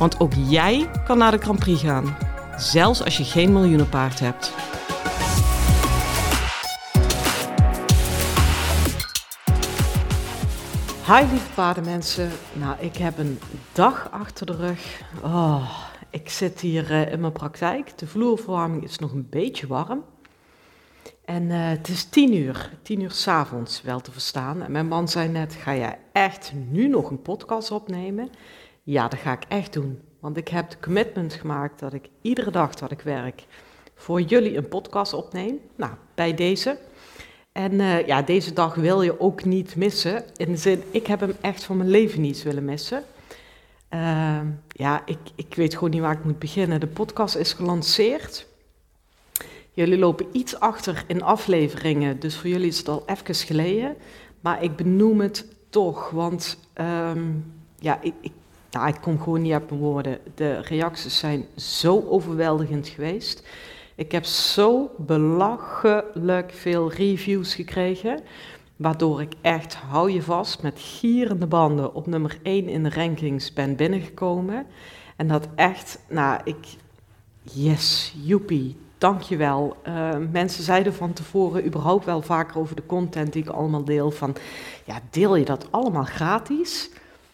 Want ook jij kan naar de Grand Prix gaan, zelfs als je geen miljoenenpaard hebt. Hi lieve paardenmensen. Nou, ik heb een dag achter de rug. Oh, ik zit hier uh, in mijn praktijk. De vloerverwarming is nog een beetje warm. En uh, het is tien uur, tien uur s'avonds wel te verstaan. En mijn man zei net, ga jij echt nu nog een podcast opnemen? Ja, dat ga ik echt doen. Want ik heb de commitment gemaakt dat ik iedere dag dat ik werk voor jullie een podcast opneem. Nou, bij deze. En uh, ja, deze dag wil je ook niet missen. In de zin, ik heb hem echt van mijn leven niet willen missen. Uh, ja, ik, ik weet gewoon niet waar ik moet beginnen. De podcast is gelanceerd. Jullie lopen iets achter in afleveringen, dus voor jullie is het al even geleden. Maar ik benoem het toch, want um, ja, ik, nou, ik kom gewoon niet mijn woorden. De reacties zijn zo overweldigend geweest. Ik heb zo belachelijk veel reviews gekregen, waardoor ik echt, hou je vast, met gierende banden op nummer 1 in de rankings ben binnengekomen. En dat echt, nou, ik, yes, joepie, dankjewel. Uh, mensen zeiden van tevoren überhaupt wel vaker over de content die ik allemaal deel van, ja, deel je dat allemaal gratis?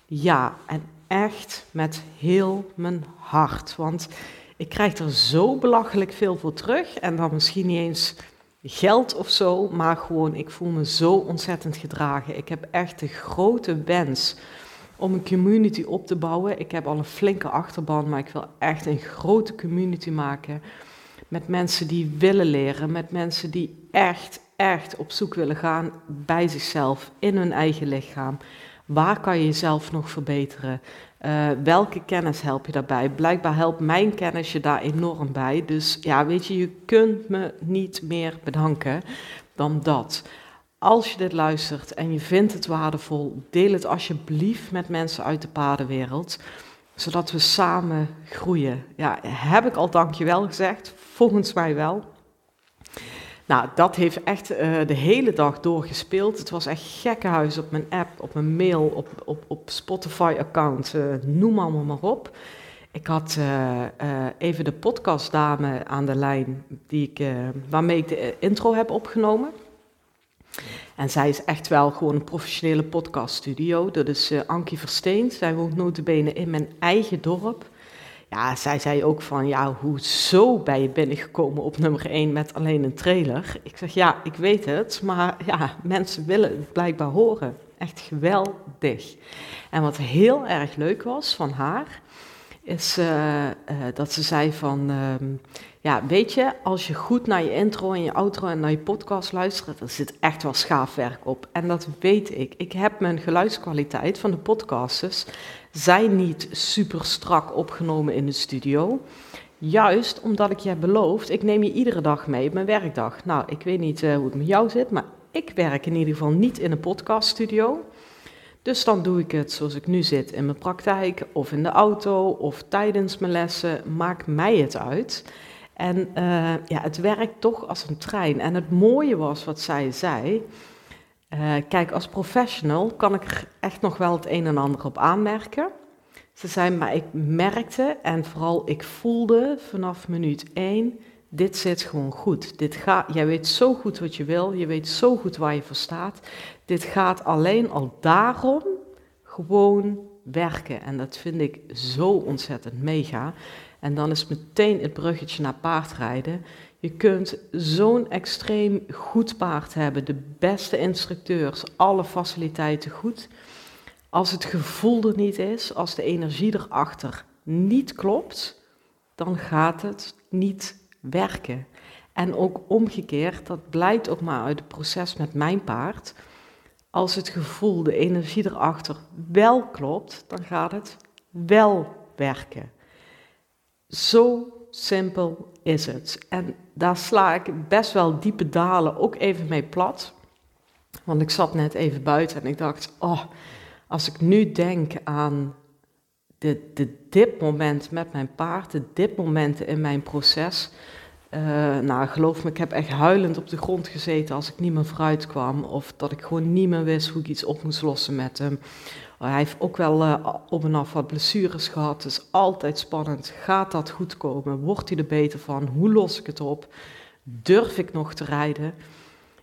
Ja, en echt met heel mijn hart, want ik krijg er zo belachelijk veel voor terug en dan misschien niet eens geld of zo, maar gewoon ik voel me zo ontzettend gedragen. Ik heb echt de grote wens om een community op te bouwen. Ik heb al een flinke achterban, maar ik wil echt een grote community maken met mensen die willen leren, met mensen die echt, echt op zoek willen gaan bij zichzelf, in hun eigen lichaam. Waar kan je jezelf nog verbeteren? Uh, welke kennis help je daarbij? Blijkbaar helpt mijn kennis je daar enorm bij. Dus ja, weet je, je kunt me niet meer bedanken dan dat. Als je dit luistert en je vindt het waardevol, deel het alsjeblieft met mensen uit de paardenwereld, zodat we samen groeien. Ja, heb ik al dankjewel gezegd? Volgens mij wel. Nou, dat heeft echt uh, de hele dag doorgespeeld. Het was echt gekkenhuis op mijn app, op mijn mail, op, op, op Spotify-account, uh, noem allemaal maar op. Ik had uh, even de podcastdame aan de lijn die ik, waarmee ik de intro heb opgenomen. En zij is echt wel gewoon een professionele podcaststudio. Dat is Ankie Versteend. Zij woont notabene in mijn eigen dorp. Ja, zij zei ook van, ja, hoezo ben je binnengekomen op nummer 1 met alleen een trailer? Ik zeg, ja, ik weet het, maar ja, mensen willen het blijkbaar horen. Echt geweldig. En wat heel erg leuk was van haar, is uh, uh, dat ze zei van, uh, ja, weet je, als je goed naar je intro en je outro en naar je podcast luistert, dan zit echt wel schaafwerk op. En dat weet ik. Ik heb mijn geluidskwaliteit van de podcasters zijn niet super strak opgenomen in de studio. Juist omdat ik je beloofd, ik neem je iedere dag mee op mijn werkdag. Nou, ik weet niet uh, hoe het met jou zit, maar ik werk in ieder geval niet in een podcaststudio. Dus dan doe ik het zoals ik nu zit in mijn praktijk of in de auto of tijdens mijn lessen. Maakt mij het uit. En uh, ja, het werkt toch als een trein. En het mooie was wat zij zei. Uh, kijk, als professional kan ik er echt nog wel het een en ander op aanmerken. Ze zei, maar ik merkte en vooral ik voelde vanaf minuut één, dit zit gewoon goed. Dit gaat, jij weet zo goed wat je wil, je weet zo goed waar je voor staat. Dit gaat alleen al daarom gewoon werken. En dat vind ik zo ontzettend mega. En dan is meteen het bruggetje naar paardrijden. Je kunt zo'n extreem goed paard hebben, de beste instructeurs, alle faciliteiten goed. Als het gevoel er niet is, als de energie erachter niet klopt, dan gaat het niet werken. En ook omgekeerd, dat blijkt ook maar uit het proces met mijn paard. Als het gevoel, de energie erachter wel klopt, dan gaat het wel werken. Zo simpel is het. En daar sla ik best wel diepe dalen ook even mee plat. Want ik zat net even buiten en ik dacht, oh, als ik nu denk aan de, de dipmomenten met mijn paard, de dipmomenten in mijn proces. Uh, nou, geloof me, ik heb echt huilend op de grond gezeten als ik niet meer vooruit kwam. Of dat ik gewoon niet meer wist hoe ik iets op moest lossen met hem. Oh, hij heeft ook wel uh, op en af wat blessures gehad. Is altijd spannend. Gaat dat goed komen? Wordt hij er beter van? Hoe los ik het op? Durf ik nog te rijden?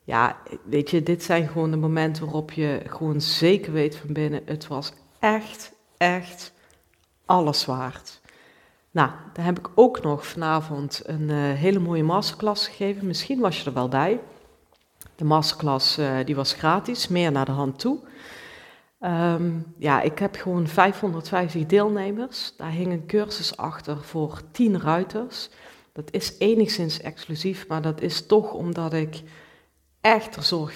Ja, weet je, dit zijn gewoon de momenten waarop je gewoon zeker weet van binnen. Het was echt, echt alles waard. Nou, daar heb ik ook nog vanavond een uh, hele mooie masterclass gegeven. Misschien was je er wel bij. De masterclass uh, die was gratis, meer naar de hand toe. Um, ja, ik heb gewoon 550 deelnemers. Daar hing een cursus achter voor 10 ruiters. Dat is enigszins exclusief, maar dat is toch omdat ik echt er zorg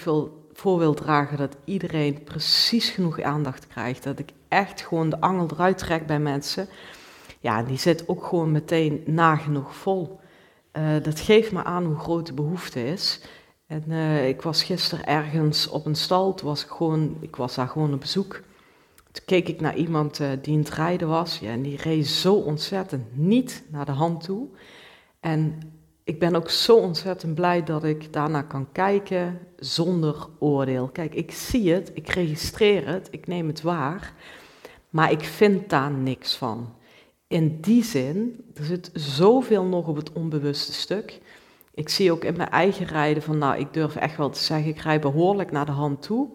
voor wil dragen dat iedereen precies genoeg aandacht krijgt. Dat ik echt gewoon de angel eruit trek bij mensen. Ja, die zit ook gewoon meteen nagenoeg vol. Uh, dat geeft me aan hoe groot de behoefte is. En uh, ik was gisteren ergens op een stal, toen was ik, gewoon, ik was daar gewoon op bezoek. Toen keek ik naar iemand uh, die in het rijden was, ja, en die reed zo ontzettend niet naar de hand toe. En ik ben ook zo ontzettend blij dat ik daarna kan kijken zonder oordeel. Kijk, ik zie het, ik registreer het, ik neem het waar, maar ik vind daar niks van. In die zin, er zit zoveel nog op het onbewuste stuk. Ik zie ook in mijn eigen rijden van, nou, ik durf echt wel te zeggen, ik rij behoorlijk naar de hand toe.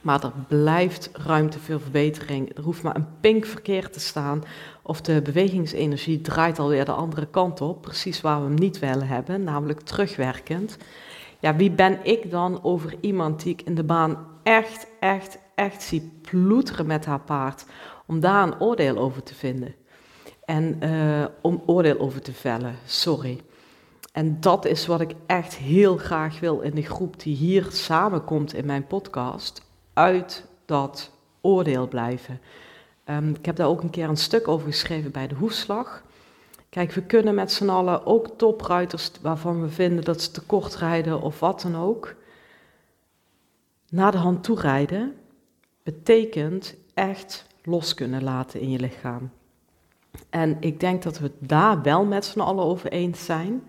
Maar er blijft ruimte voor verbetering. Er hoeft maar een pink verkeerd te staan. Of de bewegingsenergie draait alweer de andere kant op. Precies waar we hem niet willen hebben, namelijk terugwerkend. Ja, wie ben ik dan over iemand die ik in de baan echt, echt, echt zie ploeteren met haar paard. Om daar een oordeel over te vinden. En uh, om oordeel over te vellen, sorry. En dat is wat ik echt heel graag wil in de groep die hier samenkomt in mijn podcast uit dat oordeel blijven. Um, ik heb daar ook een keer een stuk over geschreven bij de hoefslag. Kijk, we kunnen met z'n allen ook topruiters waarvan we vinden dat ze te kort rijden of wat dan ook, naar de hand toe rijden, betekent echt los kunnen laten in je lichaam. En ik denk dat we daar wel met z'n allen over eens zijn.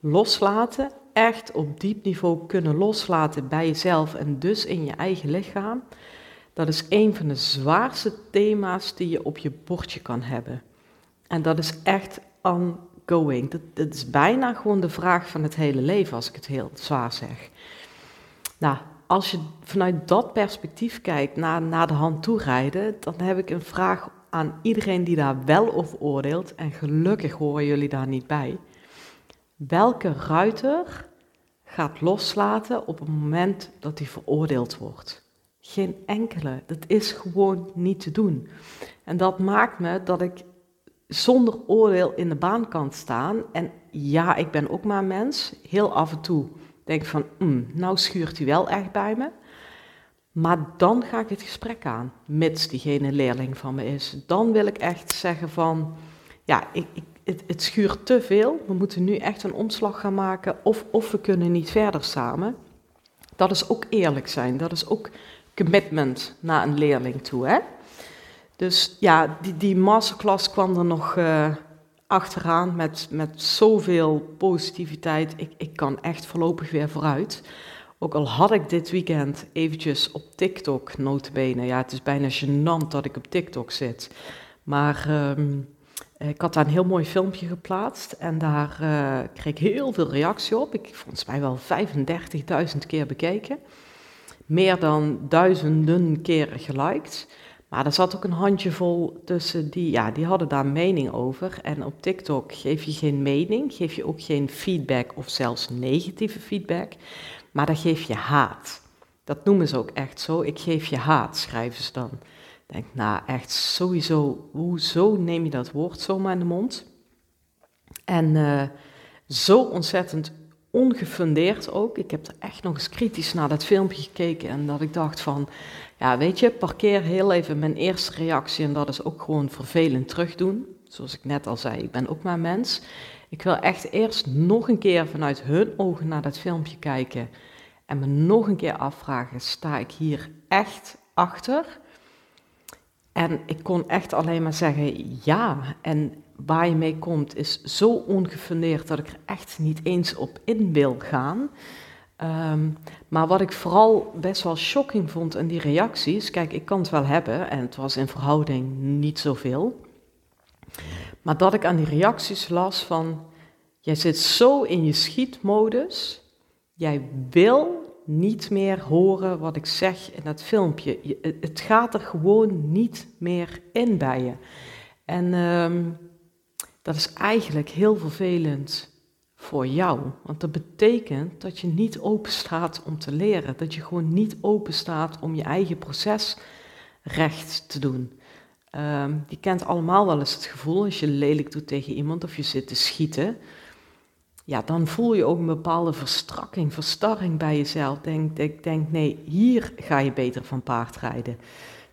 Loslaten echt op diep niveau kunnen loslaten bij jezelf en dus in je eigen lichaam, dat is een van de zwaarste thema's die je op je bordje kan hebben. En dat is echt ongoing. Dat, is bijna gewoon de vraag van het hele leven, als ik het heel zwaar zeg. Nou, als je vanuit dat perspectief kijkt naar, naar de hand toe rijden, dan heb ik een vraag aan iedereen die daar wel over oordeelt. En gelukkig horen jullie daar niet bij. Welke ruiter gaat loslaten op het moment dat hij veroordeeld wordt? Geen enkele. Dat is gewoon niet te doen. En dat maakt me dat ik zonder oordeel in de baan kan staan. En ja, ik ben ook maar mens. Heel af en toe denk ik van, mm, nou schuurt hij wel echt bij me. Maar dan ga ik het gesprek aan, mits diegene leerling van me is. Dan wil ik echt zeggen van, ja, ik, ik het, het, schuurt te veel. We moeten nu echt een omslag gaan maken. Of, of we kunnen niet verder samen. Dat is ook eerlijk zijn. Dat is ook commitment naar een leerling toe. Hè? Dus ja, die, die masterclass kwam er nog uh, achteraan met, met zoveel positiviteit. Ik, ik kan echt voorlopig weer vooruit. Ook al had ik dit weekend eventjes op TikTok notabene. Ja, het is bijna gênant dat ik op TikTok zit. Maar... Um, ik had daar een heel mooi filmpje geplaatst en daar uh, kreeg ik heel veel reactie op. Ik volgens mij wel 35.000 keer bekeken. Meer dan duizenden keren geliked. Maar er zat ook een handjevol tussen die, ja, die hadden daar mening over. En op TikTok geef je geen mening, geef je ook geen feedback of zelfs negatieve feedback. Maar dan geef je haat. Dat noemen ze ook echt zo. Ik geef je haat, schrijven ze dan denk, nou echt sowieso, hoezo neem je dat woord zomaar in de mond? En uh, zo ontzettend ongefundeerd ook. Ik heb er echt nog eens kritisch naar dat filmpje gekeken en dat ik dacht van, ja weet je, parkeer heel even mijn eerste reactie en dat is ook gewoon vervelend terugdoen. Zoals ik net al zei, ik ben ook maar mens. Ik wil echt eerst nog een keer vanuit hun ogen naar dat filmpje kijken en me nog een keer afvragen: sta ik hier echt achter? En ik kon echt alleen maar zeggen ja. En waar je mee komt is zo ongefundeerd dat ik er echt niet eens op in wil gaan. Ehm, maar wat ik vooral best wel shocking vond in die reacties, kijk, ik kan het wel hebben en het was in verhouding niet zoveel. Maar dat ik aan die reacties las van, jij zit zo in je schietmodus, jij wil niet meer horen wat ik zeg in dat filmpje. Het gaat er gewoon niet meer in bij je. En ehm, dat is eigenlijk heel vervelend voor jou. Want dat betekent dat je niet open staat om te leren. Dat je gewoon niet open staat om je eigen proces recht te doen. Um, je kent allemaal wel eens het gevoel als je lelijk doet tegen iemand of je zit te schieten. Ja, dan voel je ook een bepaalde verstrakking, verstarring bij jezelf. Denk, denk, denk, nee, hier ga je beter van paard rijden.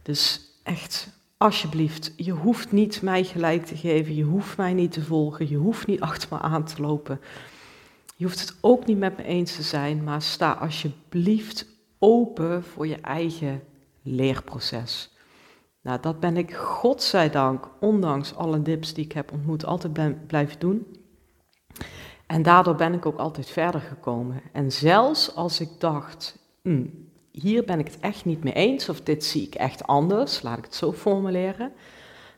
Dus echt, alsjeblieft, je hoeft niet mij gelijk te geven, je hoeft mij niet te volgen, je hoeft niet achter me aan te lopen. Je hoeft het ook niet met me eens te zijn, maar sta alsjeblieft open voor je eigen leerproces. Nou, dat ben ik, godzijdank, ondanks alle dips die ik heb ontmoet, altijd blijven doen. En daardoor ben ik ook altijd verder gekomen. En zelfs als ik dacht, hm, hier ben ik het echt niet mee eens, of dit zie ik echt anders, laat ik het zo formuleren,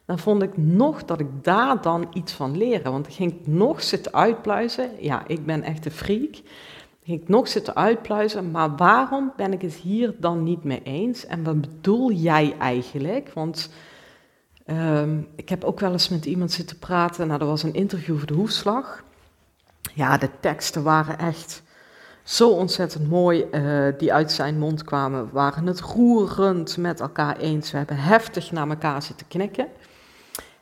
dan vond ik nog dat ik daar dan iets van leren. Want ik ging nog zitten uitpluizen. Ja, ik ben echt een freak. Ik nog zitten uitpluizen, maar waarom ben ik het hier dan niet mee eens? En wat bedoel jij eigenlijk? Want um, ik heb ook wel eens met iemand zitten praten. Nou, dat was een interview voor de hoefslag. Ja, de teksten waren echt zo ontzettend mooi uh, die uit zijn mond kwamen. Waren het roerend met elkaar eens. We hebben heftig naar elkaar zitten knikken.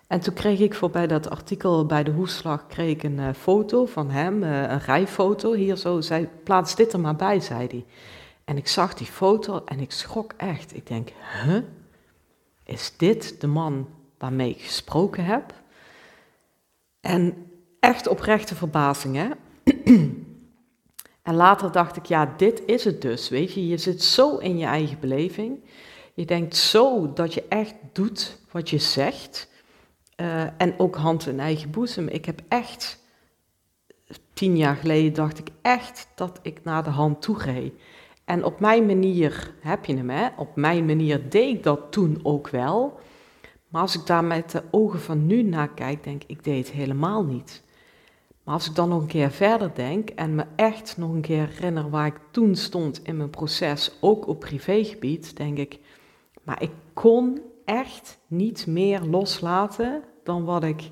En toen kreeg ik voorbij dat artikel bij de hoeslag kreeg ik een uh, foto van hem, uh, een rijfoto. Hier zo, zei, plaats dit er maar bij, zei hij. En ik zag die foto en ik schrok echt. Ik denk, huh? Is dit de man waarmee ik gesproken heb? En echt oprechte verbazing, hè? en later dacht ik, ja, dit is het dus, weet je. Je zit zo in je eigen beleving. Je denkt zo dat je echt doet wat je zegt. Uh, en ook hand in eigen boezem. Ik heb echt, tien jaar geleden dacht ik echt dat ik naar de hand toe reed. En op mijn manier, heb je hem hè, op mijn manier deed ik dat toen ook wel. Maar als ik daar met de ogen van nu naar kijk, denk ik, ik deed het helemaal niet. Maar als ik dan nog een keer verder denk en me echt nog een keer herinner waar ik toen stond in mijn proces, ook op privégebied, denk ik, maar ik kon echt niet meer loslaten dan wat ik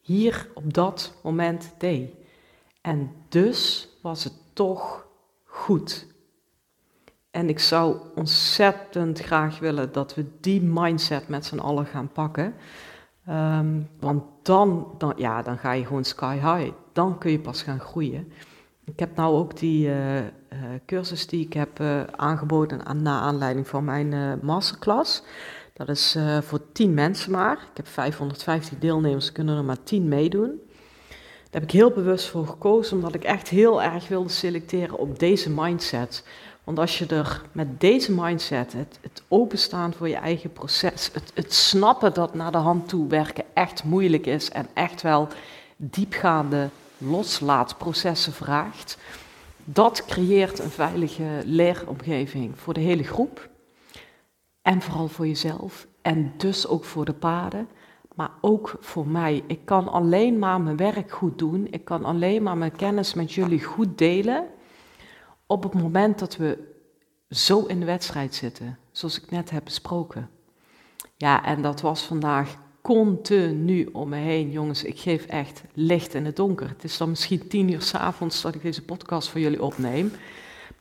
hier op dat moment deed. En dus was het toch goed. En ik zou ontzettend graag willen dat we die mindset met z'n allen gaan pakken. Ehm, want dan, dan, ja, dan ga je gewoon sky high. Dan kun je pas gaan groeien. Ik heb nou ook die uh, uh, cursus die ik heb uh, aangeboden aan, na aanleiding van mijn masterclass. Dat is voor 10 mensen maar. Ik heb 550 deelnemers, kunnen er maar 10 meedoen. Daar heb ik heel bewust voor gekozen, omdat ik echt heel erg wilde selecteren op deze mindset. Want als je er met deze mindset, het, het openstaan voor je eigen proces, het, het snappen dat naar de hand toe werken echt moeilijk is en echt wel diepgaande loslaatprocessen vraagt, dat creëert een veilige leeromgeving voor de hele groep. En vooral voor jezelf. En dus ook voor de paden. Maar ook voor mij. Ik kan alleen maar mijn werk goed doen. Ik kan alleen maar mijn kennis met jullie goed delen op het moment dat we zo in de wedstrijd zitten, zoals ik net heb besproken. Ja, en dat was vandaag continu om me heen. Jongens, ik geef echt licht in het donker. Het is dan misschien tien uur s'avonds dat ik deze podcast voor jullie opneem.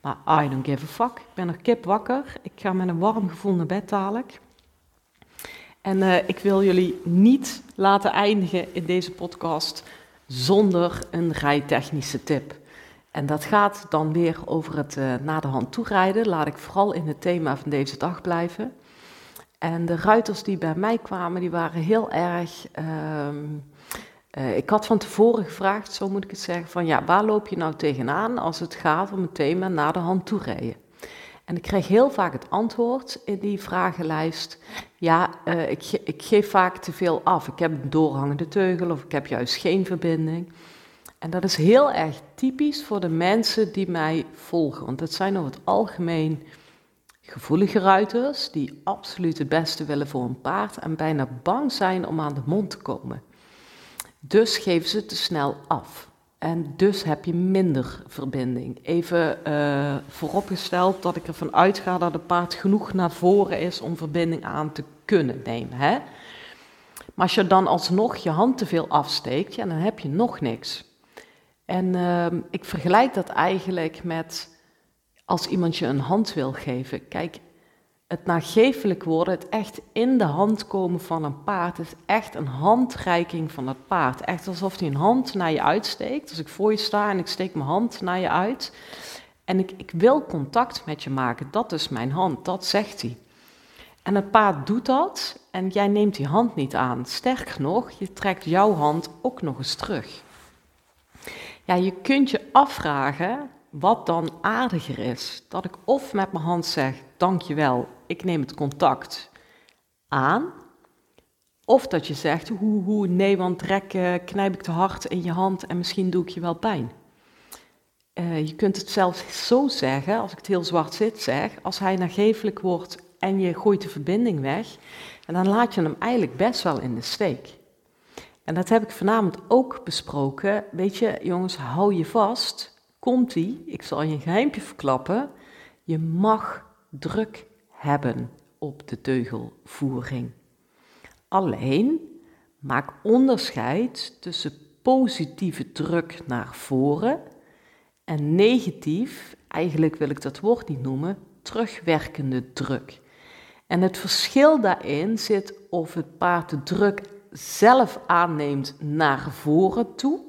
Maar I don't give a fuck. Ik ben er kip wakker. Ik ga met een warm gevoel naar bed dadelijk. En uh, ik wil jullie niet laten eindigen in deze podcast zonder een rijtechnische tip. En dat gaat dan weer over het uh, naar de hand toerijden. Laat ik vooral in het thema van deze dag blijven. En de ruiters die bij mij kwamen, die waren heel erg. Ehm, eh, ik had van tevoren gevraagd, zo moet ik het zeggen, van ja, waar loop je nou tegenaan als het gaat om het thema naar de hand toe? En ik kreeg heel vaak het antwoord in die vragenlijst: ja, uh, ik, ik, geef vaak te veel af. Ik heb een doorhangende teugel of ik heb juist geen verbinding. En dat is heel erg typisch voor de mensen die mij volgen. Want dat zijn over het algemeen gevoelige ruiters die absoluut het beste willen voor een paard en bijna bang zijn om aan de mond te komen. Dus geven ze te snel af. En dus heb je minder verbinding. Even uh, vooropgesteld dat ik ervan uitga dat het paard genoeg naar voren is om verbinding aan te kunnen nemen. Hè? Maar als je dan alsnog je hand te veel afsteekt, ja, dan heb je nog niks. En uh, ik vergelijk dat eigenlijk met als iemand je een hand wil geven. Kijk, het nagevelijk worden, het echt in de hand komen van een paard, is echt een handreiking van het paard. Echt alsof hij een hand naar je uitsteekt. Als ik voor je sta en ik steek mijn hand naar je uit en ik, ik wil contact met je maken, dat is mijn hand, dat zegt hij. En het paard doet dat en jij neemt die hand niet aan. Sterker nog, je trekt jouw hand ook nog eens terug. Ja, je kunt je afvragen wat dan aardiger is. Dat ik of met mijn hand zeg, dankjewel, ik neem het contact aan. Of dat je zegt, hoe, hoe, nee, want trek, knijp ik te hard in je hand en misschien doe ik je wel pijn. Uh, je kunt het zelfs zo zeggen, als ik het heel zwart zit zeg, als hij nagevelijk wordt en je gooit de verbinding weg, en dan laat je hem eigenlijk best wel in de steek. En dat heb ik vanavond ook besproken. Weet je, jongens, hou je vast. Komt ie, ik zal je een geheimje verklappen. Je mag druk hebben op de teugelvoering. Alleen maak onderscheid tussen positieve druk naar voren en negatief, eigenlijk wil ik dat woord niet noemen, terugwerkende druk. En het verschil daarin zit of het paard de druk zelf aanneemt naar voren toe,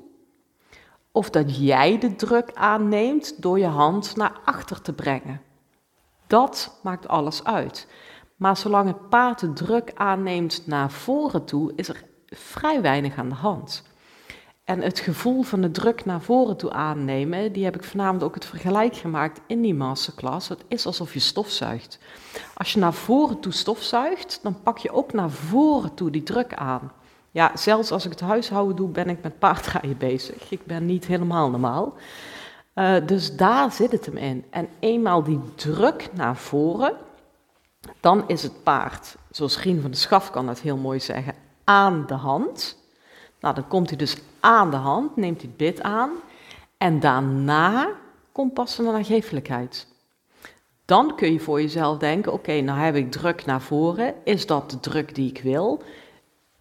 of dat jij de druk aanneemt door je hand naar achter te brengen. Dat maakt alles uit. Maar zolang het paard de druk aanneemt naar voren toe, is er vrij weinig aan de hand. En het gevoel van de druk naar voren toe aannemen, die heb ik vanavond ook het vergelijk gemaakt in die masterclass. Het is alsof je stofzuigt. Als je naar voren toe stofzuigt, dan pak je ook naar voren toe die druk aan. Ja, zelfs als ik het huishouden doe, ben ik met paardrijden bezig. Ik ben niet helemaal normaal. Uh, dus daar zit het hem in. En eenmaal die druk naar voren, dan is het paard, zoals Rien van de Schaf kan dat heel mooi zeggen, aan de hand. Nou, dan komt hij dus aan de hand, neemt hij het bit aan. En daarna komt pas de nagevelijkheid. Dan kun je voor jezelf denken, oké, nou heb ik druk naar voren. Is dat de druk die ik wil?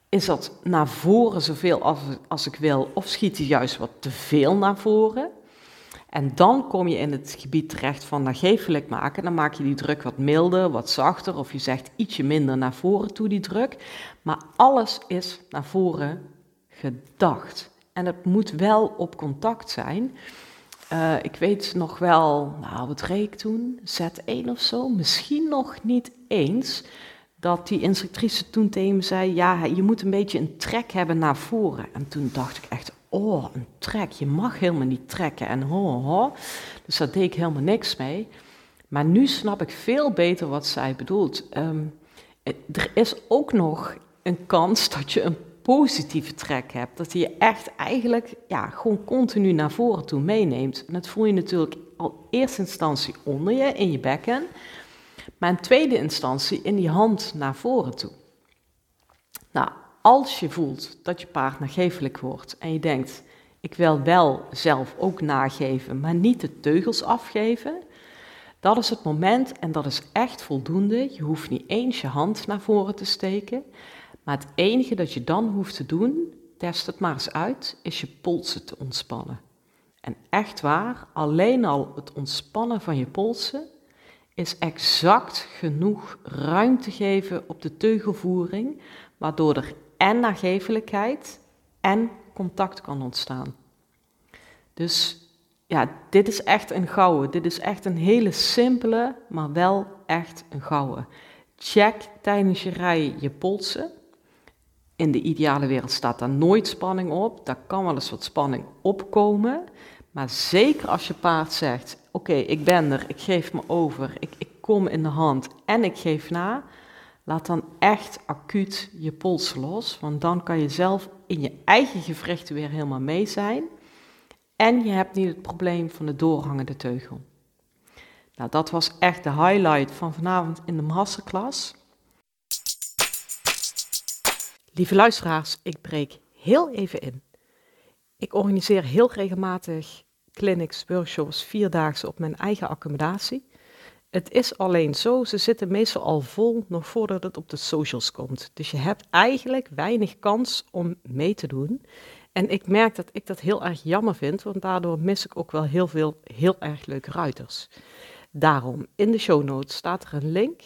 Is dat naar voren zoveel als, als ik wil? Of schiet hij juist wat te veel naar voren? En dan kom je in het gebied terecht van nagevelijk maken. Dan maak je die druk wat milder, wat zachter, of je zegt ietsje minder naar voren toe die druk. Maar alles is naar voren gedacht. En het moet wel op contact zijn. Uh, ik weet nog wel, nou wat reed ik toen? Z1 of zo? Misschien nog niet eens. Dat die instructrice toen tegen me zei, ja, je moet een beetje een trek hebben naar voren. En toen dacht ik echt, oh, een trek, je mag helemaal niet trekken en ho, ho. Dus daar deed ik helemaal niks mee. Maar nu snap ik veel beter wat zij bedoelt. Um, er is ook nog een kans dat je een positieve trek hebt. Dat hij je echt eigenlijk ja, gewoon continu naar voren toe meeneemt. En dat voel je natuurlijk al eerste instantie onder je, in je bekken. Maar in tweede instantie in die hand naar voren toe. Nou, als je voelt dat je paard nagevelijk wordt en je denkt, ik wil wel zelf ook nageven, maar niet de teugels afgeven, dat is het moment en dat is echt voldoende. Je hoeft niet eens je hand naar voren te steken, maar het enige dat je dan hoeft te doen, test het maar eens uit, is je polsen te ontspannen. En echt waar, alleen al het ontspannen van je polsen is exact genoeg ruimte geven op de teugelvoering, waardoor er en nagevelijkheid en contact kan ontstaan. Dus ja, dit is echt een gouden. Dit is echt een hele simpele, maar wel echt een gouden. check tijdens je rijden je polsen. In de ideale wereld staat daar nooit spanning op. Daar kan wel eens wat spanning opkomen. Maar zeker als je paard zegt: Oké, ik ben er, ik geef me over, ik, ik kom in de hand en ik geef na. Laat dan echt acuut je pols los, want dan kan je zelf in je eigen gewrichten weer helemaal mee zijn. En je hebt niet het probleem van de doorhangende teugel. Nou, dat was echt de highlight van vanavond in de masterclass. Lieve luisteraars, ik breek heel even in. Ik organiseer heel regelmatig clinics, workshops, vierdaagse op mijn eigen accommodatie. Het is alleen zo, ze zitten meestal al vol nog voordat het op de socials komt. Dus je hebt eigenlijk weinig kans om mee te doen. En ik merk dat ik dat heel erg jammer vind, want daardoor mis ik ook wel heel veel heel erg leuke ruiters. Daarom, in de show notes staat er een link.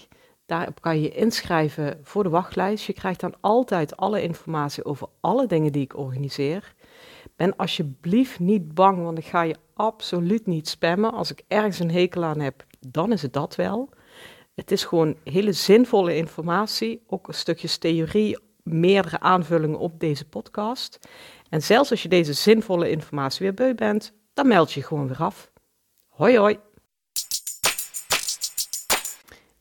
Daarop kan je inschrijven voor de wachtlijst. Je krijgt dan altijd alle informatie over alle dingen die ik organiseer. Ben alsjeblieft niet bang, want ik ga je absoluut niet spammen. Als ik ergens een hekel aan heb, dan is het dat wel. Het is gewoon hele zinvolle informatie, ook een stukje theorie, meerdere aanvullingen op deze podcast. En zelfs als je deze zinvolle informatie weer beu bent, dan meld je gewoon weer af. Hoi hoi!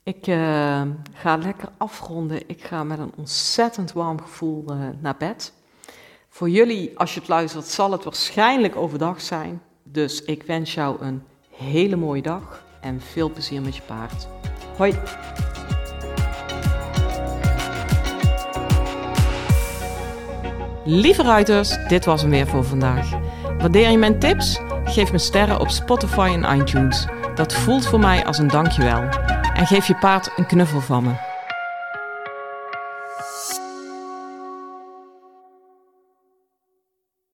Ik uh, ga lekker afronden. Ik ga met een ontzettend warm gevoel uh, naar bed. Voor jullie, als je het luistert, zal het waarschijnlijk overdag zijn. Dus ik wens jou een hele mooie dag en veel plezier met je paard. Hoi! Lieve ruiters, dit was hem weer voor vandaag. Waardeer je mijn tips? Geef me sterren op Spotify en iTunes. Dat voelt voor mij als een dankjewel. En geef je paard een knuffel van me.